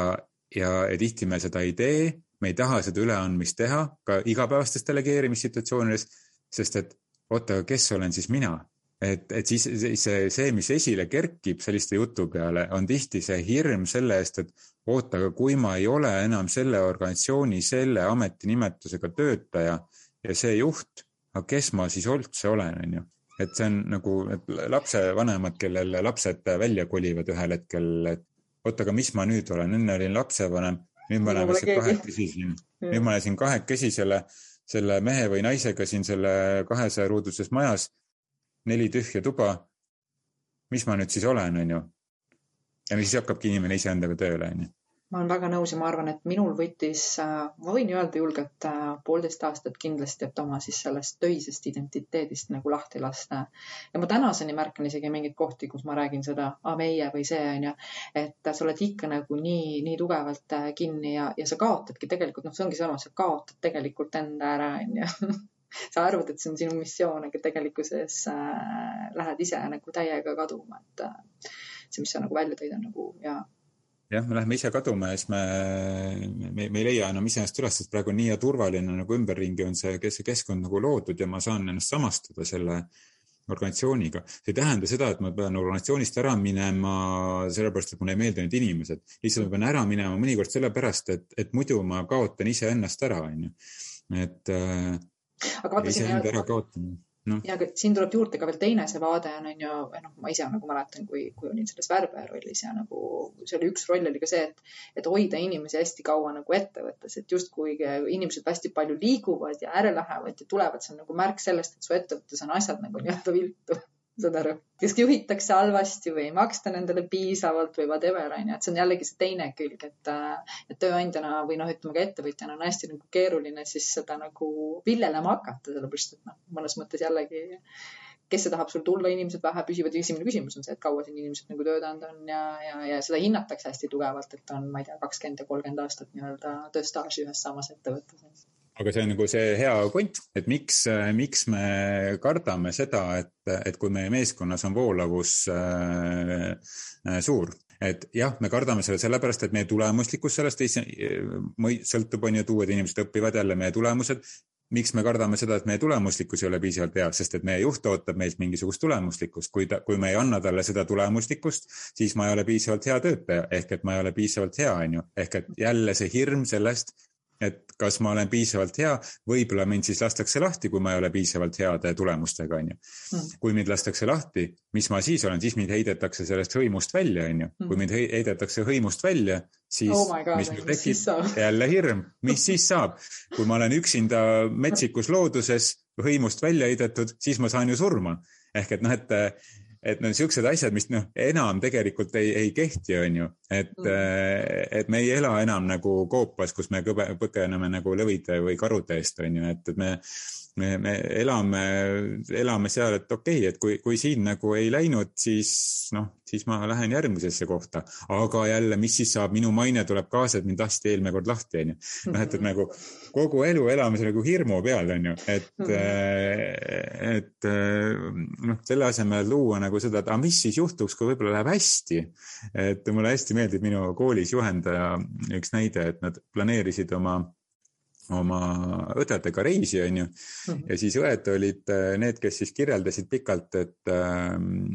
ja tihti me seda ei tee, me ei taha seda üleandmist teha ka igapäevastes delegeerimissituatsioonides, sest et oota, kes olen siis mina et, et siis see, see, mis esile kerkib selliste jutu peale, on tihti see hirm selle eest, et oota, aga kui ma ei ole enam selle organisatsiooni, selle ametinimetusega töötaja ja see juht, aga kes ma siis üldse olen, on ju. et see on nagu lapsevanemad, kellel lapsed välja kolivad ühel hetkel, et oota, aga mis ma nüüd olen, enne olin lapsevanem, nüüd me oleme siin kahekesi siin, nüüd ma olen siin kahekesi selle, selle mehe või naisega siin selle kahesaja ruuduses majas neli tühja tuba. mis ma nüüd siis olen, on ju. ja siis hakkabki inimene iseendaga tööle, on ju ma olen väga nõus ja ma arvan, et minul võttis, äh, ma võin öelda julgelt äh, poolteist aastat kindlasti, et oma siis sellest töisest identiteedist nagu lahti lasta. ja ma tänaseni märkan isegi mingeid kohti, kus ma räägin seda meie või see onju, et sa oled ikka nagu nii, nii tugevalt äh, kinni ja, ja sa kaotadki tegelikult, noh, see ongi sama, sa kaotad tegelikult enda ära onju sa arvad, et see on sinu missioon, aga tegelikkuses äh, lähed ise nagu täiega kaduma, et äh, see, mis sa nagu välja tõid, on nagu ja. jah, me läheme ise kaduma ja siis me, me, me ei leia enam iseennast üles, sest praegu on nii turvaline nagu ümberringi on see, see keskkond nagu loodud ja ma saan ennast samastada selle organisatsiooniga. see ei tähenda seda, et ma pean organisatsioonist ära minema sellepärast, et mulle ei meeldi need inimesed. lihtsalt ma pean ära minema mõnikord sellepärast, et, et muidu ma kaotan iseennast ära, onju. et äh, aga vaata siin. iseenda ära kaotama no.. ja, aga siin tuleb juurde ka veel teine see vaade on, on ju, noh, ma ise nagu mäletan, kui, kui olin selles värbaja rollis ja nagu see oli üks roll oli ka see, et, et hoida inimesi hästi kaua nagu ettevõttes, et justkui inimesed hästi palju liiguvad ja ära lähevad ja tulevad, see on nagu märk sellest, et su ettevõttes on asjad nagu nii-öelda viltu saad aru, kas juhitakse halvasti või ei maksta nendele piisavalt või whatever onju, et see on jällegi see teine külg, et, äh, et tööandjana või noh, ütleme ka ettevõtjana on hästi nagu keeruline siis seda nagu viljelema hakata, sellepärast et noh, mõnes mõttes jällegi kes see tahab sul tulla, inimesed vähe püsivad esimene küsimus on see, et kaua siin inimesed nagu töötanud on ja, ja, ja seda hinnatakse hästi tugevalt, et on, ma ei tea, kakskümmend ja kolmkümmend aastat nii-öelda tööstaaži ühes samas ettevõttes aga see on nagu see hea point, et miks, miks me kardame seda, et, et kui meie meeskonnas on voolavus äh, äh, suur, et jah, me kardame selle sellepärast, et meie tulemuslikkus sellest ei, sõltub, on ju, et uued inimesed õpivad jälle meie tulemused. miks me kardame seda, et meie tulemuslikkus ei ole piisavalt hea, sest et meie juht ootab meilt mingisugust tulemuslikkust, kui ta, kui me ei anna talle seda tulemuslikkust, siis ma ei ole piisavalt hea töötaja. Ehk et ma ei ole piisavalt hea, on ju, ehk et jälle see hirm sellest et kas ma olen piisavalt hea, võib-olla mind siis lastakse lahti, kui ma ei ole piisavalt heade tulemustega, onju. Hmm. kui mind lastakse lahti, mis ma siis olen, siis mind heidetakse sellest hõimust välja, onju. kui hmm. mind heidetakse hõimust välja, siis oh God, mis mul tekib, jälle hirm, mis siis saab? kui ma olen üksinda metsikus looduses hõimust välja heidetud, siis ma saan ju surma. ehk et noh, et et no siuksed asjad, mis noh, enam tegelikult ei, ei kehti, on ju, et mm., et me ei ela enam nagu koopas, kus me kõbe, põgeneme nagu lõvide või karude eest, on ju, et, et me me, me elame, elame seal, et okei okay,, et kui, kui siin nagu ei läinud, siis noh, siis ma lähen järgmisesse kohta. aga jälle, mis siis saab, minu maine tuleb kaasa, et mind lasti eelmine kord lahti, onju. noh, et, et nagu kogu elu elame nagu hirmu peal, onju, et, mhm. et noh, selle asemel luua nagu seda, et aga mis siis juhtuks, kui võib-olla läheb hästi. et mulle hästi meeldib minu koolis juhendaja üks näide, et nad planeerisid oma oma õdedega reisi, onju. Mhm. ja siis õed olid äh, need, kes siis kirjeldasid pikalt, et, ähm,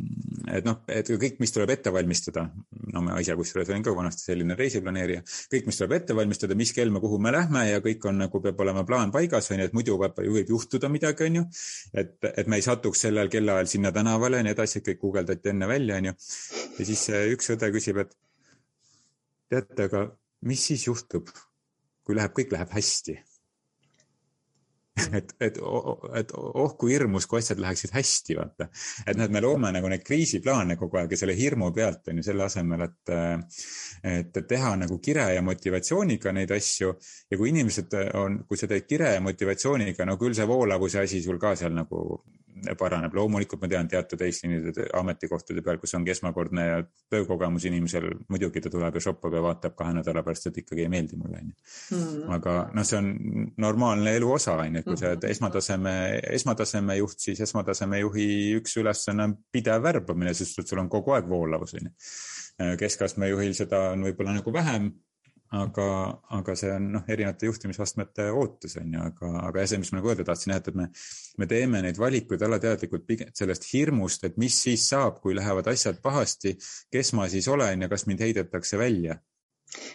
et noh, et kõik, mis tuleb ette valmistada. no ma ise kusjuures olin ka vanasti selline reisiplaneerija, kõik, mis tuleb ette valmistada, mis kell me kuhu me lähme ja kõik on nagu peab olema plaan paigas, onju, et muidu võib, võib juhtuda midagi, onju. et, et me ei satuks sellel kellaajal sinna tänavale ja nii edasi, kõik guugeldati enne välja, onju. ja siis üks õde küsib, et teate, aga mis siis juhtub kui läheb, kõik läheb hästi. et, et, et oh kui hirmus, kui asjad läheksid hästi, vaata. et noh, et me loome nagu neid kriisiplaane kogu aeg ja selle hirmu pealt on ju selle asemel, et, et teha nagu kire ja motivatsiooniga neid asju ja kui inimesed on, kui sa teed kire ja motivatsiooniga, no küll see voolavuse asi sul ka seal nagu paraneb. loomulikult ma tean teatud eesliinide ametikohtade peal, kus ongi esmakordne töökogemus inimesel, muidugi ta tuleb ja shoppab ja vaatab kahe nädala pärast, et ikkagi ei meeldi mulle, onju. Hmm. aga noh, see on normaalne elu osa, onju, et kui sa oled hmm. esmataseme, esmataseme juht, siis esmataseme juhi üks ülesanne on pidev värbamine, sest et sul on kogu aeg voolavus, onju. keskastme juhil seda on võib-olla nagu vähem aga, aga see on noh, erinevate juhtimisastmete ootus on ju, aga, aga see, mis ma nagu öelda tahtsin, et, et me, me teeme neid valikuid alateadlikult pigem sellest hirmust, et mis siis saab, kui lähevad asjad pahasti, kes ma siis olen ja kas mind heidetakse välja.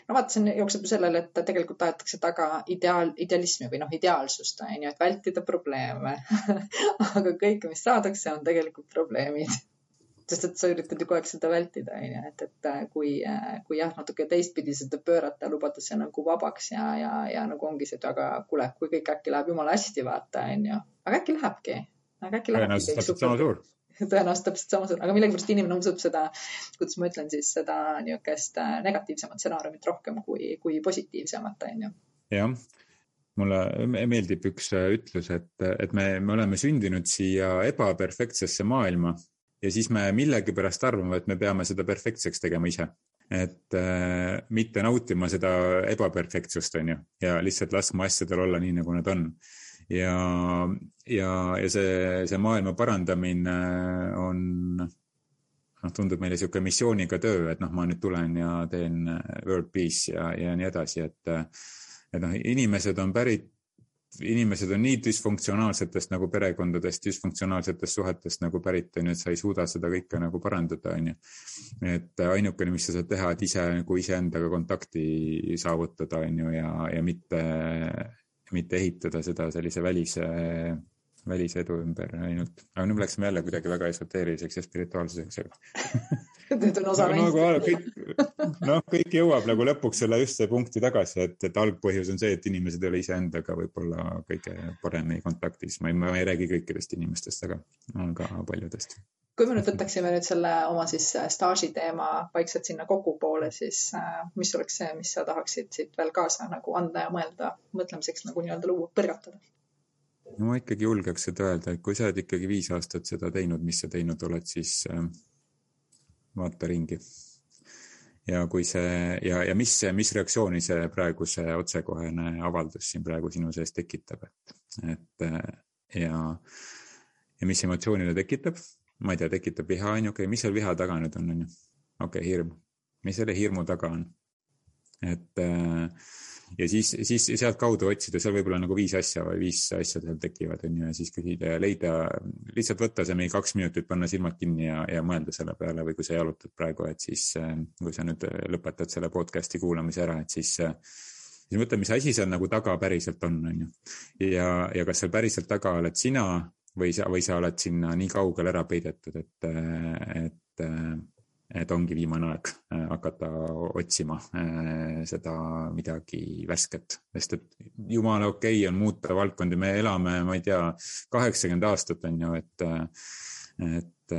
No vaata, see jookseb ju sellele, et tegelikult aetakse taga ideaal, idealismi või noh, ideaalsust on ju, et vältida probleeme. Aga kõik, mis saadakse, on tegelikult probleemid sest et sa üritad ju kogu aeg seda vältida, onju, et, et äh, kui, äh, kui jah, natuke teistpidi seda pöörata, lubada see nagu vabaks ja, ja, ja nagu ongi see, et aga kuule, kui kõik äkki läheb jumala hästi, vaata, onju. aga äkki lähebki, aga äkki lähebki. tõenäoliselt täpselt sama suur. tõenäoliselt täpselt sama suur, aga millegipärast inimene usub seda, kuidas ma ütlen siis seda niisugust äh, negatiivsemat stsenaariumit rohkem kui, kui positiivsemat, onju. jah mulle meeldib üks ütlus, et, et me, me oleme sündinud siia ebaperfektsesse maailma ja siis me millegipärast arvame, et me peame seda perfektseks tegema ise. et äh, mitte nautima seda ebaperfektsust, on ju, ja lihtsalt laskma asjadel olla nii, nagu nad on. ja, ja, ja see, see maailma parandamine on noh, tundub meile niisugune missiooniga töö, et noh, ma nüüd tulen ja teen world peace ja, ja nii edasi, et et noh, inimesed on pärit inimesed on nii düsfunktsionaalsetest nagu perekondadest, düsfunktsionaalsetest suhetest nagu pärit, on ju, et sa ei suuda seda kõike nagu parandada, on ju. et ainukene, mis sa saad teha, et ise nagu iseendaga kontakti saavutada, on ju, ja, ja mitte, mitte ehitada seda sellise välise välisedu ümber ainult, aga nüüd läksime jälle kuidagi väga esoteeriliseks ja spirituaalseks Need on osa meist nagu, kõik, noh, kõik jõuab nagu lõpuks selle just see punkti tagasi, et, et algpõhjus on see, et inimesed ei ole iseendaga võib-olla kõige paremini kontaktis. ma ei, ma ei räägi kõikidest inimestest, aga, aga paljudest. kui me nüüd võtaksime nüüd selle oma siis äh, staaži teema vaikselt sinna kokkupoole, siis äh, mis oleks see, mis sa tahaksid siit veel kaasa nagu anda ja mõelda, mõtlemiseks nagu nii-öelda luua, põrgatada? No ma ikkagi julgeks seda öelda, et kui sa oled ikkagi viis aastat seda teinud, mis sa teinud oled, siis äh, vaata ringi. ja kui see ja, ja mis, mis reaktsiooni see praegu see otsekohene avaldus siin praegu sinu sees tekitab, et, et äh, ja, ja mis emotsiooni ta tekitab, ma ei tea, tekitab viha, on ju, okei okay,, mis seal viha taga nüüd on, on ju. okei okay,, hirm, mis selle hirmu taga on? et äh, ja siis, siis sealtkaudu otsida, seal võib-olla nagu viis asja või viis asja seal tekivad, on ju, ja siis küsida ja leida, lihtsalt võtta see mingi kaks minutit, panna silmad kinni ja, ja mõelda selle peale või kui sa jalutad praegu, et siis, kui sa nüüd lõpetad selle podcast'i kuulamise ära, et siis siis mõtle, mis asi seal nagu taga päriselt on, on ju. ja, ja kas seal päriselt taga oled sina või sa, või sa oled sinna nii kaugele ära peidetud, et, et, et ongi viimane aeg äh, hakata otsima äh, seda midagi värsket, sest et jumala okei okay on muuta valdkondi, me elame, ma ei tea, kaheksakümmend aastat on ju, et, et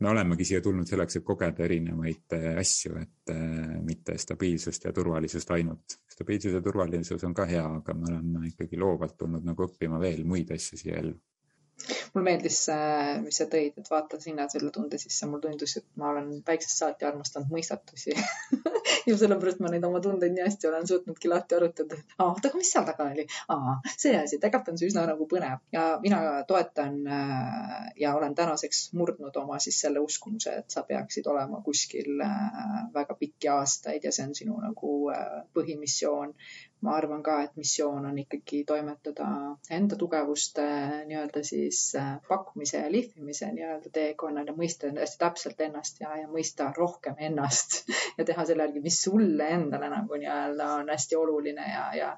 me olemegi siia tulnud selleks, et kogeda erinevaid äh, asju, et äh, mitte stabiilsust ja turvalisust ainult. stabiilsus ja turvalisus on ka hea, aga me oleme ikkagi loovalt tulnud nagu õppima veel muid asju siia ellu mulle meeldis, äh, mis sa tõid, et vaata sina selle tunde sisse, mulle tundus, et ma olen väiksest saati armastanud mõistatusi. Ja sellepärast ma neid oma tundeid nii hästi olen suutnudki lahti arutada. oota, aga mis seal taga oli? see asi, tegelikult on see üsna nagu põnev. Ja mina toetan äh, ja olen tänaseks murdnud oma siis selle uskumuse, et sa peaksid olema kuskil äh, väga pikki aastaid ja see on sinu nagu põhimissioon ma arvan ka, et missioon on ikkagi toimetada enda tugevuste nii-öelda siis äh, pakkumise ja lihvimise nii-öelda teekonnal ja mõista hästi täpselt ennast ja, ja mõista rohkem ennast ja teha selle järgi, mis sulle endale nagu nii-öelda on hästi oluline ja, ja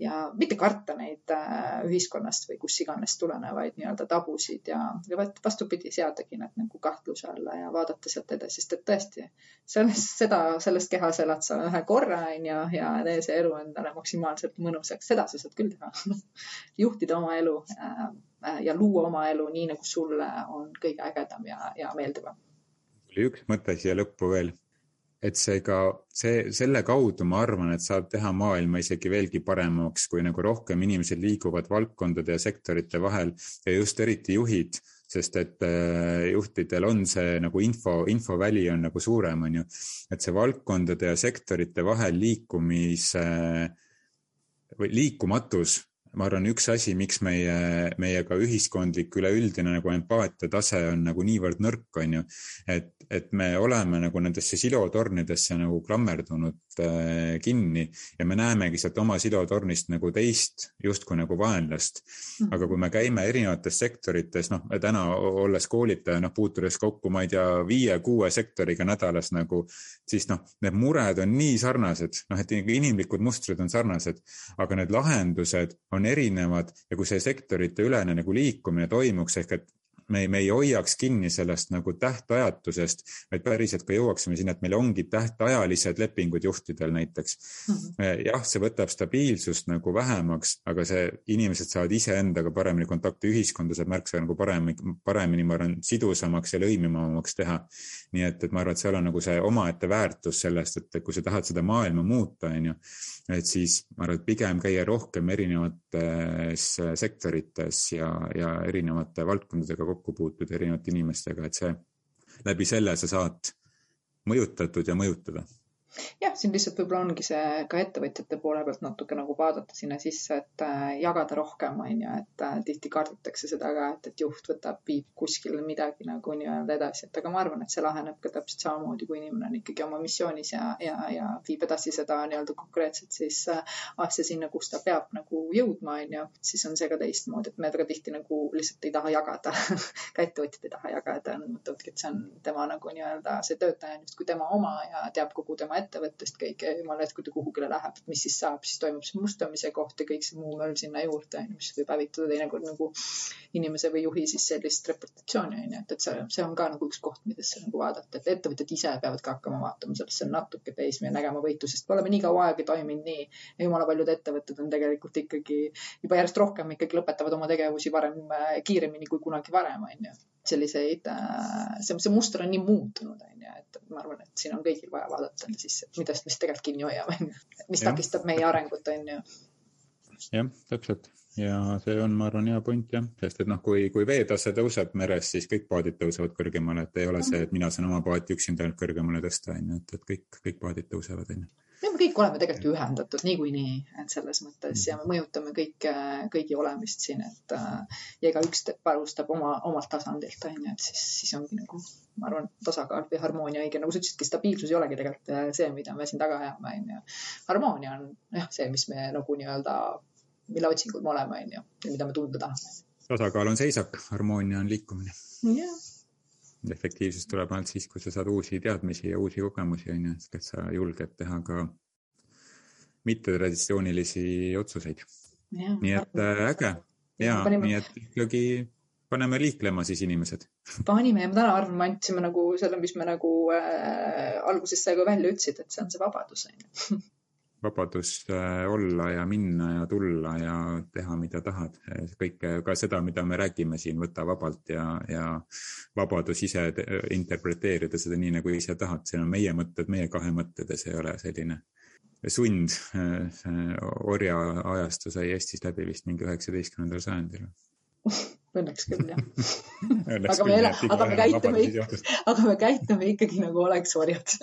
ja mitte karta neid äh, ühiskonnast või kus iganes tulenevaid nii-öelda tabusid ja, ja vastupidi, seadagi need nagu kahtluse alla ja vaadata sealt edasi, sest et tõesti sellest, seda, selles kehas elad sa ühe korra, onju, ja tee see elu endale maksimaalselt mõnusaks, seda sa saad küll teha. Juhtida oma elu äh, äh, ja luua oma elu nii, nagu sulle on kõige ägedam ja, ja meeldivam. tuli üks mõte siia lõppu veel et see ka, see, selle kaudu ma arvan, et saab teha maailma isegi veelgi paremaks, kui nagu rohkem inimesed liiguvad valdkondade ja sektorite vahel ja just eriti juhid, sest et äh, juhtidel on see nagu info, infoväli on nagu suurem, on ju. et see valdkondade ja sektorite vahel liikumise või liikumatus ma arvan, üks asi, miks meie, meie ka ühiskondlik üleüldine nagu empaatiatase on nagu niivõrd nõrk, on ju. et, et me oleme nagu nendesse silotornidesse nagu klammerdunud kinni ja me näemegi sealt oma silotornist nagu teist justkui nagu vaenlast. Mhm. aga kui me käime erinevates sektorites, noh, täna olles koolitaja, noh, puutudes kokku, ma ei tea, viie-kuue sektoriga nädalas nagu, siis noh, need mured on nii sarnased, noh, et inimlikud mustrid on sarnased, aga need lahendused on on erinevad ja kui see sektorite ülene nagu liikumine toimuks ehk et me, me ei hoiaks kinni sellest nagu tähtajatusest, vaid päriselt ka jõuaksime sinna, et meil ongi tähtajalised lepingud juhtidel näiteks mm. -hmm. jah, see võtab stabiilsust nagu vähemaks, aga see, inimesed saavad iseendaga paremini kontakti, ühiskonda saab märksa nagu paremini, paremini, ma arvan, sidusamaks ja lõimivamaks teha. nii et, et ma arvan, et seal on nagu see omaette väärtus sellest, et kui sa tahad seda maailma muuta, on ju, et siis ma arvan, et pigem käia rohkem erinevates sektorites ja, ja erinevate valdkondadega kokku kokku puutud erinevate inimestega, et see, läbi selle sa saad mõjutatud ja mõjutada jah, siin lihtsalt võib-olla ongi see ka ettevõtjate poole pealt natuke nagu vaadata sinna sisse, et äh, jagada rohkem, on ju, et äh, tihti kardetakse seda ka, et, et juht võtab, viib kuskile midagi nagu nii-öelda edasi, et aga ma arvan, et see laheneb ka täpselt samamoodi, kui inimene on ikkagi oma missioonis ja, ja, ja viib edasi seda nii-öelda konkreetselt siis äh, asja sinna, kus ta peab nagu jõudma, on ju, siis on see ka teistmoodi, et me väga tihti nagu lihtsalt ei taha jagada. Ka ettevõtjad ei taha jagada, nad mõtlevadki, et see on tema nagu nii-öelda see töötaja on justkui tema oma ja teab kogu tema ettevõttest kõike, jumala eest, kui ta kuhugile läheb, et mis siis saab, siis toimub see mustamise koht ja kõik see muu möll sinna juurde, mis võib hävitada teinekord nagu inimese või juhi siis sellist reputatsiooni, on ju, et, et see, see on ka nagu üks koht, millesse nagu vaadata, et ettevõtjad ise peavad ka hakkama vaatama sellesse natuke teisme ja nägema võitu, sest me oleme nii kaua aega toiminud nii. Ja jumala paljud ettevõtted on tegelikult ikkagi juba järjest rohkem ikkagi lõpetavad oma tegevusi varem, kiiremini kui kunagi varem, on ju selliseid, äh, see, see muster on nii muutunud, on ju, et ma arvan, et siin on kõigil vaja vaadata siis, millest me siis tegelikult kinni hoiame, on ju. mis takistab meie arengut, on ju. jah, täpselt ja see on, ma arvan, hea point jah, sest et noh, kui, kui veetase tõuseb meres, siis kõik paadid tõusevad kõrgemale, et ei ole see, et mina saan oma paati üksinda ainult kõrgemale tõsta, on ju, et, et kõik, kõik paadid tõusevad, on ju. No me kõik oleme tegelikult ju ühendatud niikuinii, et selles mõttes. Ja me mõjutame kõike, kõigi olemist siin, et ja igaüks panustab oma, omalt tasandilt, on ju, et siis, siis ongi nagu, ma arvan, tasakaal või harmoonia õige, nagu sa ütlesidki, stabiilsus ei olegi tegelikult äh, see, mida me siin taga ajame, on ju. harmoonia on jah, see, mis me nagu nii-öelda, mille otsingul me oleme, on ju, ja mida me tunda tahame. tasakaal on seisak, harmoonia on liikumine. yeah efektiivsus tuleb ainult siis, kui sa saad uusi teadmisi ja uusi kogemusi, on ju, et sa julged teha ka mittetraditsioonilisi otsuseid. nii et äh, äge ja panime... nii et ikkagi paneme liiklema siis inimesed. panime ja ma täna arvan, me andsime nagu selle, mis me nagu äh, alguses sai ka välja ütlesid, et see on see vabadus on ju vabadus äh, olla ja minna ja tulla ja teha, mida tahad. kõike, ka seda, mida me räägime siin, võta vabalt ja, ja vabadus ise interpreteerida seda nii, nagu ise tahad. see on meie mõtted, meie kahe mõtted ja see ei ole selline sund. orja ajastu sai Eestis läbi vist mingi üheksateistkümnendal sajandil Õnneks küll jah aga me, aga me käitume, aga me käitume ikkagi nagu oleks orjad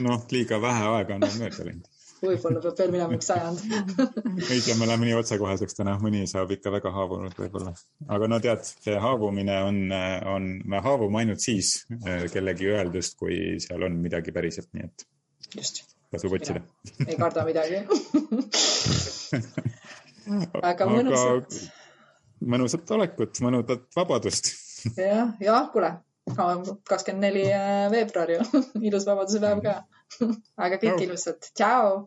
noh, liiga vähe aega on mööda läinud võib-olla peab veel minema üks sajand tea, me läheme nii otsekoheseks täna, mõni saab ikka väga haavunud võib-olla. aga no tead, see haavumine on, on, me haavume ainult siis eh, kellegi öeldust, kui seal on midagi päriselt, nii et just. tasub otsida. ei karda midagi väga mõnusat. mõnusat olekut, mõnusat vabadust. jah, jah, kuule, kakskümmend neli veebruar ju ilus vabaduse päev ka aga kõik ilusat, tšau.